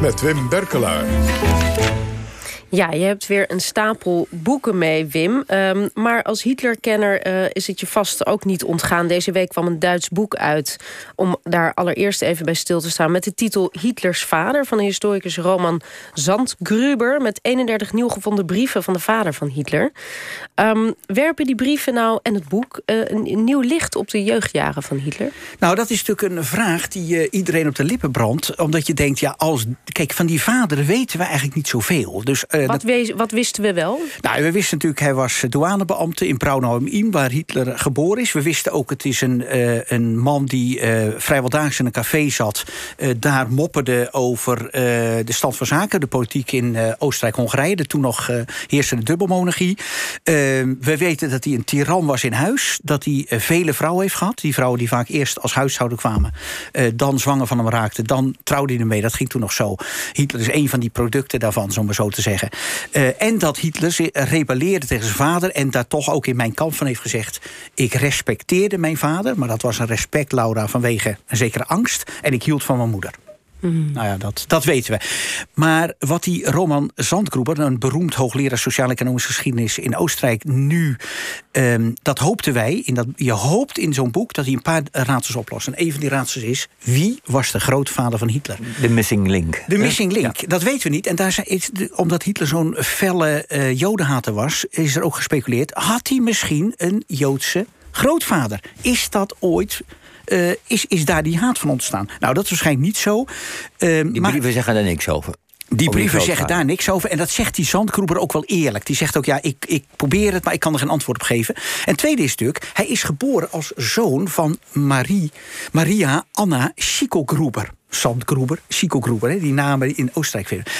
met Wim Berkelaar. Ja, je hebt weer een stapel boeken mee, Wim. Um, maar als Hitlerkenner uh, is het je vast ook niet ontgaan. Deze week kwam een Duits boek uit. Om daar allereerst even bij stil te staan. Met de titel Hitlers vader van de historicus Roman Zandgruber. Met 31 nieuw gevonden brieven van de vader van Hitler. Um, werpen die brieven nou en het boek uh, een nieuw licht op de jeugdjaren van Hitler? Nou, dat is natuurlijk een vraag die uh, iedereen op de lippen brandt. Omdat je denkt, ja, als. Kijk, van die vader weten we eigenlijk niet zoveel. Dus wat, dat... wat, wisten we wel? Nou, we wisten natuurlijk, hij was douanebeambte in Braunau im waar Hitler geboren is. We wisten ook, het is een, uh, een man die uh, vrijwel dagelijks in een café zat. Uh, daar mopperde over de stand van zaken, de politiek in Oostenrijk-Hongarije. De toen nog heerste de dubbelmonarchie. we weten dat hij een tiran was in huis. Dat hij vele vrouwen heeft gehad. Die vrouwen die vaak eerst als huishouden kwamen. dan zwanger van hem raakten. Dan trouwde hij ermee. Dat ging toen nog zo. Hitler is een van die producten daarvan, zo maar zo te zeggen. Uh, en dat Hitler rebelleerde tegen zijn vader... en daar toch ook in mijn kamp van heeft gezegd... ik respecteerde mijn vader, maar dat was een respect, Laura... vanwege een zekere angst. En ik hield van mijn moeder. Mm. Nou ja, dat, dat weten we. Maar wat die Roman Zandgruber, een beroemd hoogleraar sociaal-economische geschiedenis in Oostenrijk, nu, um, dat hoopten wij. In dat, je hoopt in zo'n boek dat hij een paar raadsels oplost. En een van die raadsels is: wie was de grootvader van Hitler? De missing link. De missing link, ja. dat weten we niet. En daar is, omdat Hitler zo'n felle uh, jodenhater was, is er ook gespeculeerd: had hij misschien een Joodse grootvader? Is dat ooit uh, is, is daar die haat van ontstaan. Nou, dat is waarschijnlijk niet zo. Uh, die brieven zeggen daar niks over. Die brieven zeggen daar niks over. En dat zegt die Zandkroeber ook wel eerlijk. Die zegt ook, ja, ik, ik probeer het, maar ik kan er geen antwoord op geven. En tweede is natuurlijk, hij is geboren als zoon van Marie, Maria Anna Schickelgruber. Sandgruber, Chico Gruber, die namen in Oostenrijk vinden.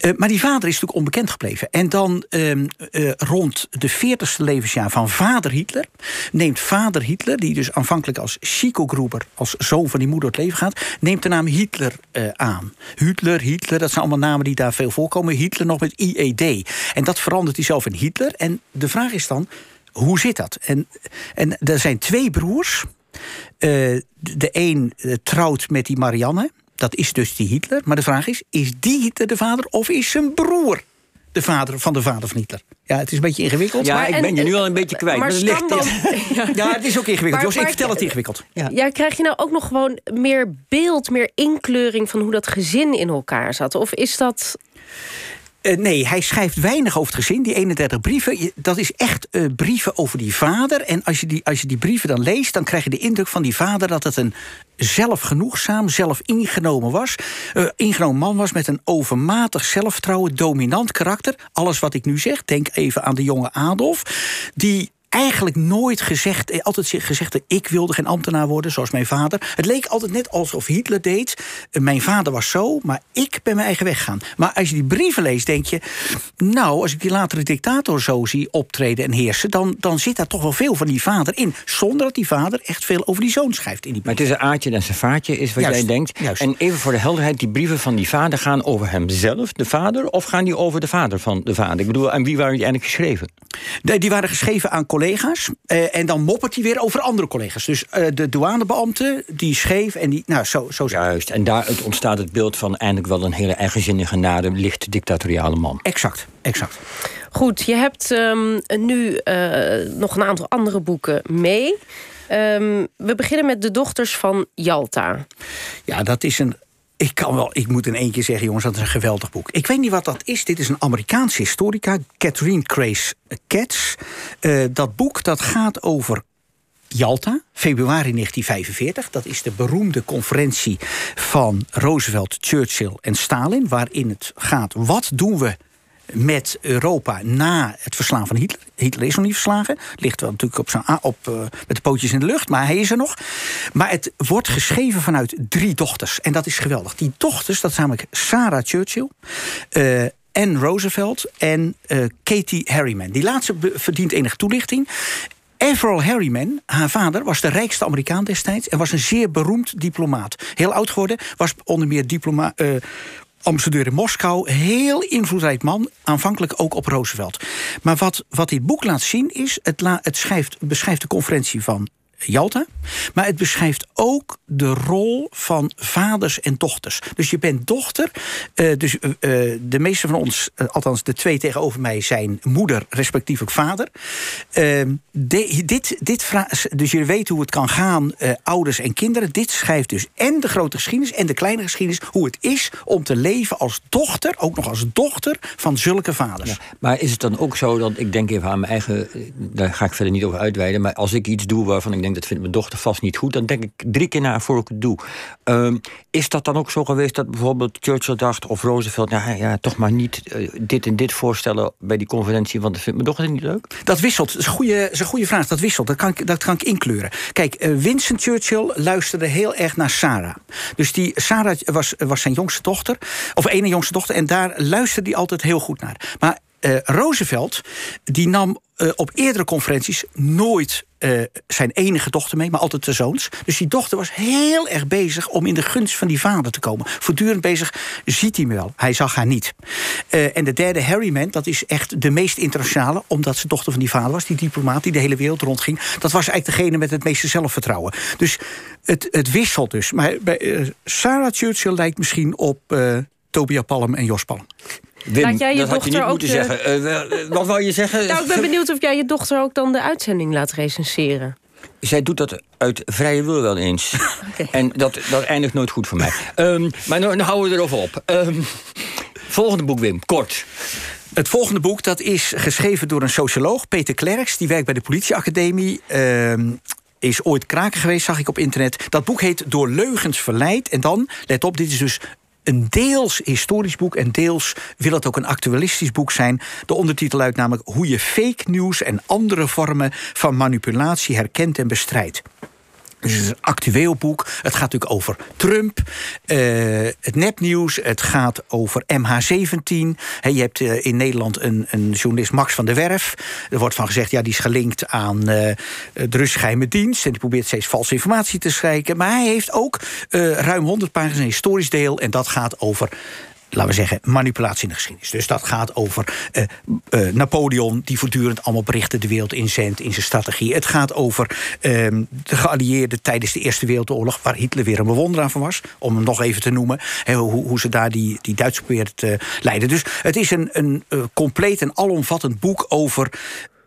Uh, maar die vader is natuurlijk onbekend gebleven. En dan uh, uh, rond de 40ste levensjaar van vader Hitler... neemt vader Hitler, die dus aanvankelijk als Chico Gruber... als zoon van die moeder het leven gaat... neemt de naam Hitler aan. Hitler, Hitler, dat zijn allemaal namen die daar veel voorkomen. Hitler nog met IED. En dat verandert hij zelf in Hitler. En de vraag is dan, hoe zit dat? En, en er zijn twee broers... Uh, de een uh, trouwt met die Marianne. Dat is dus die Hitler. Maar de vraag is, is die Hitler de vader of is zijn broer de vader van de vader van Hitler? Ja, het is een beetje ingewikkeld. Ja, maar, ik ben je nu al een beetje kwijt. Maar, maar ligt, dan, ja. ja. het is ook ingewikkeld. Maar, Jos, ik vertel het ingewikkeld. Ja. ja, krijg je nou ook nog gewoon meer beeld, meer inkleuring... van hoe dat gezin in elkaar zat? Of is dat... Uh, nee, hij schrijft weinig over het gezin. Die 31 brieven, dat is echt uh, brieven over die vader. En als je die, als je die brieven dan leest, dan krijg je de indruk van die vader dat het een zelfgenoegzaam, zelf ingenomen was. Uh, ingenomen man was met een overmatig zelfvertrouwen, dominant karakter. Alles wat ik nu zeg, denk even aan de jonge Adolf. Die eigenlijk nooit gezegd, eh, altijd gezegd... ik wilde geen ambtenaar worden, zoals mijn vader. Het leek altijd net alsof Hitler deed. Eh, mijn vader was zo, maar ik ben mijn eigen weg gegaan. Maar als je die brieven leest, denk je... nou, als ik die latere dictator zo zie optreden en heersen... dan, dan zit daar toch wel veel van die vader in. Zonder dat die vader echt veel over die zoon schrijft in die Maar het is een aardje en zijn vaartje, is wat jij denkt. Juist. En even voor de helderheid, die brieven van die vader... gaan over hemzelf, de vader, of gaan die over de vader van de vader? Ik bedoel, aan wie waren die eigenlijk geschreven? Die waren geschreven aan collega's collega's. Uh, en dan moppert hij weer over andere collega's. Dus uh, de douanebeambte, die schreef en die... Nou, zo, zo Juist, en daar ontstaat het beeld van eindelijk wel een hele eigenzinnige, nare, licht dictatoriale man. Exact, exact. Goed, je hebt um, nu uh, nog een aantal andere boeken mee. Um, we beginnen met De Dochters van Jalta. Ja, dat is een ik kan wel, ik moet in keer zeggen, jongens, dat is een geweldig boek. Ik weet niet wat dat is. Dit is een Amerikaanse historica, Catherine Grace Katz. Uh, dat boek dat gaat over Jalta, februari 1945. Dat is de beroemde conferentie van Roosevelt, Churchill en Stalin... waarin het gaat, wat doen we met Europa na het verslaan van Hitler. Hitler is nog niet verslagen. Ligt wel natuurlijk op zijn, op, uh, met de pootjes in de lucht, maar hij is er nog. Maar het wordt geschreven vanuit drie dochters. En dat is geweldig. Die dochters, dat zijn namelijk Sarah Churchill... Uh, Anne Roosevelt en uh, Katie Harriman. Die laatste verdient enige toelichting. Averell Harriman, haar vader, was de rijkste Amerikaan destijds... en was een zeer beroemd diplomaat. Heel oud geworden, was onder meer diploma, uh, ambassadeur in Moskou. Heel invloedrijk man, aanvankelijk ook op Roosevelt. Maar wat, wat dit boek laat zien is, het, la, het schrijft, beschrijft de conferentie van Jalta... Maar het beschrijft ook de rol van vaders en dochters. Dus je bent dochter. Uh, dus uh, de meeste van ons, althans de twee tegenover mij, zijn moeder, respectievelijk vader. Ehm, de, dit, dit dus je weet hoe het kan gaan, ouders en kinderen. Dit schrijft dus en de grote geschiedenis en de kleine geschiedenis. Hoe het is om te leven als dochter, ook nog als dochter van zulke vaders. Maar is het dan ook zo dat ik denk even aan mijn eigen. Daar ga ik verder niet over uitweiden. Maar als ik iets doe waarvan ik denk dat vindt mijn dochter vast niet goed, dan denk ik drie keer na voor ik het doe. Um, is dat dan ook zo geweest dat bijvoorbeeld Churchill dacht of Roosevelt, nou ja, toch maar niet uh, dit en dit voorstellen bij die conferentie, want dat vindt mijn dochter niet leuk? Dat wisselt. Dat is een goede, goede vraag. Dat wisselt. Dat kan ik, dat ik inkleuren. Kijk, uh, Winston Churchill luisterde heel erg naar Sarah. Dus die Sarah was, was zijn jongste dochter, of ene jongste dochter, en daar luisterde hij altijd heel goed naar. Maar uh, Roosevelt die nam uh, op eerdere conferenties nooit uh, zijn enige dochter mee, maar altijd de zoons. Dus die dochter was heel erg bezig om in de gunst van die vader te komen. Voortdurend bezig, ziet hij me wel. Hij zag haar niet. En de derde, Harryman, dat is echt de meest internationale... omdat ze dochter van die vader was, die diplomaat die de hele wereld rondging. Dat was eigenlijk degene met het meeste zelfvertrouwen. Dus het, het wisselt dus. Maar bij, Sarah Churchill lijkt misschien op Tobia Palm en Jos Palm. Wim, laat jij je dat dochter had je niet moeten zeggen. Uh, wat wou je zeggen? Nou, ik ben benieuwd of jij je dochter ook dan de uitzending laat recenseren. Zij doet dat uit vrije wil wel eens. okay. En dat, dat eindigt nooit goed voor mij. Um, maar dan nou, houden we erover op. Um, volgende boek, Wim, kort. Het volgende boek dat is geschreven door een socioloog, Peter Klerks. Die werkt bij de politieacademie. Uh, is ooit kraken geweest, zag ik op internet. Dat boek heet Door leugens verleid. En dan, let op, dit is dus een deels historisch boek en deels wil het ook een actualistisch boek zijn. De ondertitel luidt namelijk Hoe je fake news en andere vormen van manipulatie herkent en bestrijdt. Dus het is een actueel boek. Het gaat natuurlijk over Trump, uh, het nepnieuws. Het gaat over MH17. He, je hebt uh, in Nederland een, een, journalist, Max van der Werf. Er wordt van gezegd, ja, die is gelinkt aan uh, de Russische dienst. En die probeert steeds valse informatie te schrijven. Maar hij heeft ook ruim 100 pagina's een historisch deel. En dat gaat over laten we zeggen, manipulatie in de geschiedenis. Dus dat gaat over uh, uh, Napoleon, die voortdurend allemaal berichten de wereld inzendt in zijn strategie. Het gaat over uh, de geallieerden tijdens de Eerste Wereldoorlog, waar Hitler weer een bewonderaar van was, om hem nog even te noemen. Hoe, hoe, ze daar die, die Duitsers proberen te leiden. Dus het is een, een uh, compleet en alomvattend boek over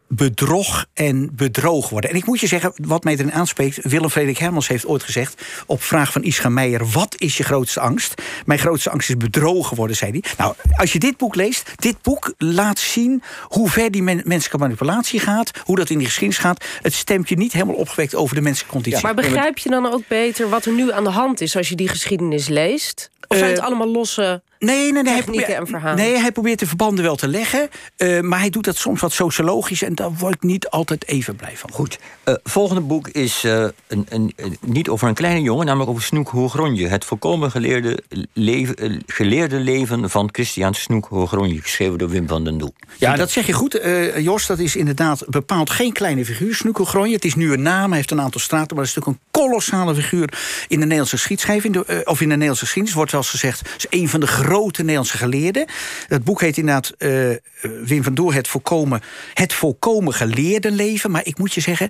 bedrog en bedroog worden. En ik moet je zeggen, wat mij erin aanspreekt... Willem Frederik Hermans heeft ooit gezegd... op vraag van Ischa Meijer, wat is je grootste angst? Mijn grootste angst is bedrogen worden, zei hij. Nou, als je dit boek leest, dit boek laat zien... hoe ver die men menselijke manipulatie gaat... hoe dat in die geschiedenis gaat. Het stemt je niet helemaal opgewekt over de menselijke conditie. Ja, maar begrijp je dan ook beter wat er nu aan de hand is... als je die geschiedenis leest? Of zijn het uh, allemaal losse nee, nee, nee, hij probeert, nee, hij probeert de verbanden wel te leggen. Uh, maar hij doet dat soms wat sociologisch. En daar word ik niet altijd even blij van. Goed. Uh, volgende boek is uh, een, een, niet over een kleine jongen, namelijk over Snoek Hoogronje. Het volkomen geleerde, leven, geleerde leven van Christian Snoek Hoogronje. Geschreven door Wim van den Doel. Ja, dat zeg je goed. Jos, dat is inderdaad bepaald geen kleine figuur. Snoek Hoogronje. Het is nu een naam, hij heeft een aantal straten. Maar het is natuurlijk een kolossale figuur in de Nederlandse geschiedschrijving. of in de Nederlandse geschiedenis wordt wel eens gezegd. Het is een van de grote Nederlandse geleerden. Het boek heet inderdaad uh, Wim van Doer, het volkomen, het volkomen geleerde leven. Maar ik moet je zeggen,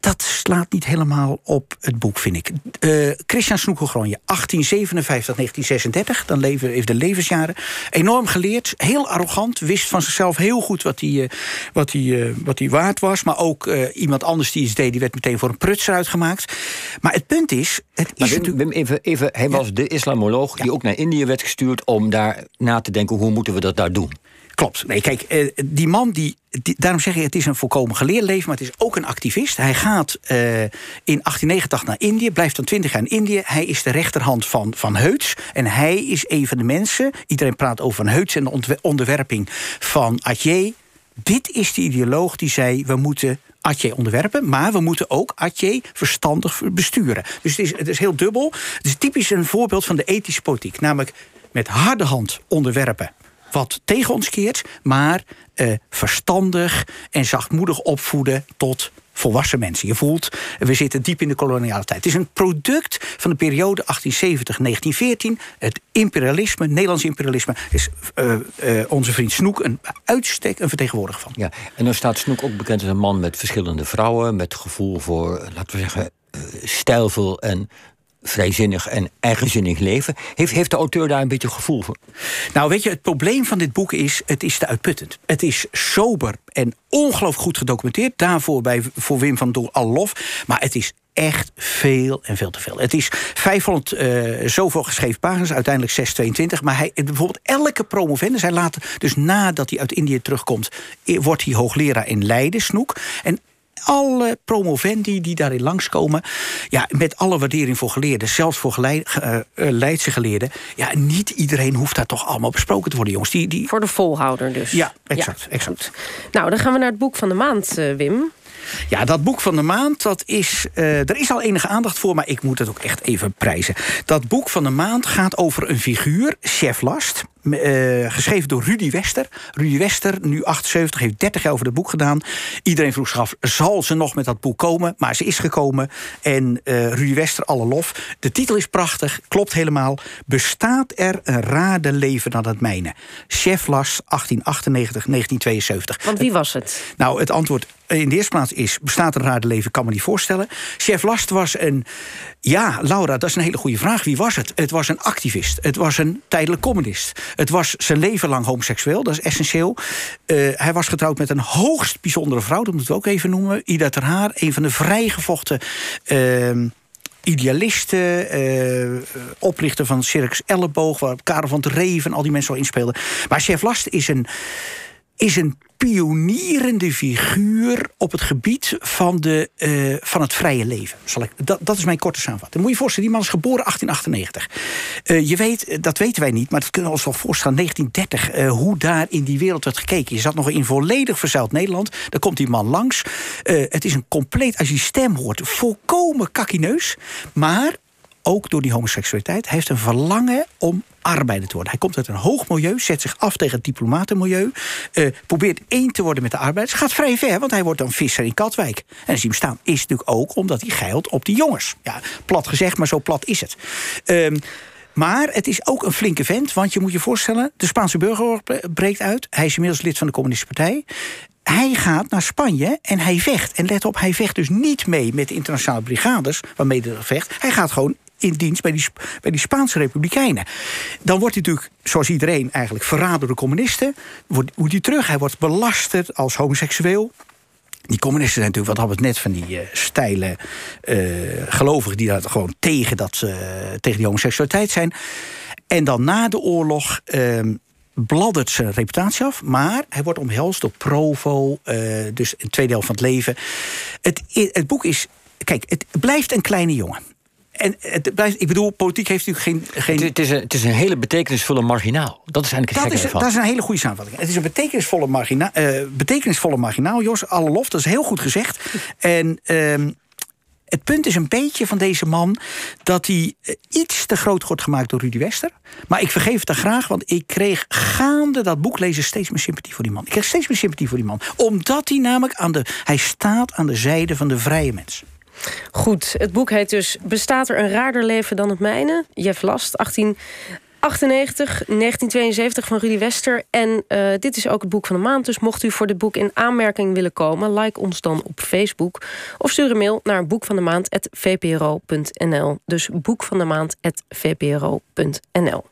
dat slaat niet helemaal op het boek, vind ik. Uh, Christian Snoekelgronje, 1857, 1936, dan leven, heeft de levensjaren. Enorm geleerd, heel arrogant, wist van zichzelf heel goed wat hij, uh, wat hij, uh, wat hij waard was. Maar ook iemand anders die iets deed, die werd meteen voor een prutser uitgemaakt. Maar het punt is. Het is Wim, Wim, even, even, hij was de islamoloog ja. die ook naar Indië werd gestuurd om daar na te denken hoe moeten we dat daar doen. Klopt. Nee, kijk, eh, die man die, Daarom zeg je, het is een volkomen geleerd leven, maar het is ook een activist. Hij gaat uh, in 1889 naar Indië, blijft dan 20 jaar in Indië. Hij is de rechterhand van, van Heuts. En hij is een van de mensen. Iedereen praat over Van Heuts en de onderwerping van Atje. Dit is de ideoloog die zei: we moeten Atje onderwerpen, maar we moeten ook Atje verstandig besturen. Dus het is, het is heel dubbel. Het is typisch een voorbeeld van de ethische politiek, namelijk met harde hand onderwerpen wat tegen ons keert, maar uh, verstandig en zachtmoedig opvoeden tot volwassen mensen. Je voelt, we zitten diep in de koloniale tijd. Het is een product van de periode 1870-1914. Het imperialisme, Nederlands imperialisme, is uh, uh, onze vriend Snoek een uitstek een vertegenwoordiger van. Ja, en dan staat Snoek ook bekend als een man met verschillende vrouwen, met gevoel voor, laten we zeggen, stijlvol en vrijzinnig en eigenzinnig leven. Heeft, heeft de auteur daar een beetje gevoel voor? Nou, weet je, het probleem van dit boek is... het is te uitputtend. Het is sober en ongelooflijk goed gedocumenteerd. Daarvoor bij, voor Wim van Doel al lof. Maar het is echt veel en veel te veel. Het is 500 uh, eh, zoveel geschreven pagina's, uiteindelijk 622. Maar hij, bijvoorbeeld elke promovendus, hij laat dus nadat hij uit Indië terugkomt... wordt hij hoogleraar in Leiden, Snoek. En alle promovendi die daarin langskomen... Ja, met alle waardering voor geleerden, zelfs voor geleid, uh, Leidse geleerden... ja, niet iedereen hoeft daar toch allemaal besproken te worden, jongens. Die, die... Voor de volhouder dus. Ja, exact. exact. Nou, dan gaan we naar het boek van de maand, uh, Wim. Ja, dat boek van de maand, dat is, uh, er is al enige aandacht voor... maar ik moet het ook echt even prijzen. Dat boek van de maand gaat over een figuur, Chef Last... Uh, geschreven door Rudy Wester. Rudy Wester, nu 78, heeft 30 jaar over het boek gedaan. Iedereen vroeg zich af, zal ze nog met dat boek komen? Maar ze is gekomen. En uh, Rudy Wester, alle lof. De titel is prachtig, klopt helemaal. Bestaat er een rade leven dan het mijne? Chef Las, 1898-1972. Want wie was het? Nou, het antwoord in de eerste plaats is... bestaat een rade leven, kan me niet voorstellen. Chef Last was een... Ja, Laura, dat is een hele goede vraag. Wie was het? Het was een activist. Het was een tijdelijk communist. Het was zijn leven lang homoseksueel, dat is essentieel. Uh, hij was getrouwd met een hoogst bijzondere vrouw, dat moeten we ook even noemen. Ida Ter Haar, een van de vrijgevochten... Uh, idealisten, uh, oprichter van Circus Elleboog... waar Karel van der Reven en al die mensen al inspeelden. Maar Chef Last is een, is een pionierende figuur op het gebied van, de, uh, van het vrije leven. Zal ik, dat, dat is mijn korte samenvatting. Moet je je voorstellen, die man is geboren 1898. Uh, je weet, eh, dat weten wij niet, maar dat kunnen we ons wel voorstellen... 1930, uh, hoe daar in die wereld werd gekeken. Je zat nog in volledig verzuild Nederland. Dan komt die man langs. het is een compleet, als je stem hoort, volkomen kakkineus. Maar ook door die homoseksualiteit. Hij heeft een verlangen om arbeider te worden. Hij komt uit een hoog milieu, zet zich af tegen het diplomatenmilieu... Uh, probeert één te worden met de arbeiders. Gaat vrij ver, want hij wordt dan visser in Katwijk. En als hij hem staan is natuurlijk ook omdat hij geilt op die jongens. Ja, plat gezegd, maar zo plat is het. Um, maar het is ook een flinke vent, want je moet je voorstellen... de Spaanse burgeroorlog breekt uit. Hij is inmiddels lid van de Communistische Partij hij gaat naar Spanje en hij vecht. En let op, hij vecht dus niet mee met de internationale brigades... waarmee hij vecht. Hij gaat gewoon in dienst bij die, bij Spaanse republikeinen. Dan wordt hij natuurlijk, zoals iedereen eigenlijk, verraden door de communisten. Wordt, moet hij terug, hij wordt belasterd als homoseksueel. Die communisten zijn natuurlijk, wat hadden we het net van die uh, gelovigen... die daar gewoon tegen, dat, uh, tegen die homoseksualiteit zijn. En dan na de oorlog ehm, bladdert zijn reputatie af. Maar hij wordt omhelst door Provo, dus een tweede helft van het leven. Het, het boek is... Kijk, het blijft een kleine jongen en het, ik bedoel, politiek heeft natuurlijk geen. geen... Het, is een, het is een hele betekenisvolle marginaal. Dat is eigenlijk het dat is, dat is een hele goede samenvatting. Het is een betekenisvolle, margina, uh, betekenisvolle marginaal, Jos. Alle lof, dat is heel goed gezegd. En. Uh, het punt is een beetje van deze man dat hij eh, iets te groot wordt gemaakt door Rudy Wester. Maar ik vergeef het er graag, want ik kreeg gaande dat boek lezen steeds meer sympathie voor die man. Ik kreeg steeds meer sympathie voor die man. Omdat hij namelijk aan de. Hij staat aan de zijde van de vrije mens. Goed, het boek heet dus Bestaat er een raarder leven dan het mijne? Jeff Last, 1898, 1972 van Rudy Wester. En uh, dit is ook het boek van de maand. Dus mocht u voor dit boek in aanmerking willen komen... like ons dan op Facebook. Of stuur een mail naar boekvandemaand.vpro.nl. Dus boekvandemaand.vpro.nl.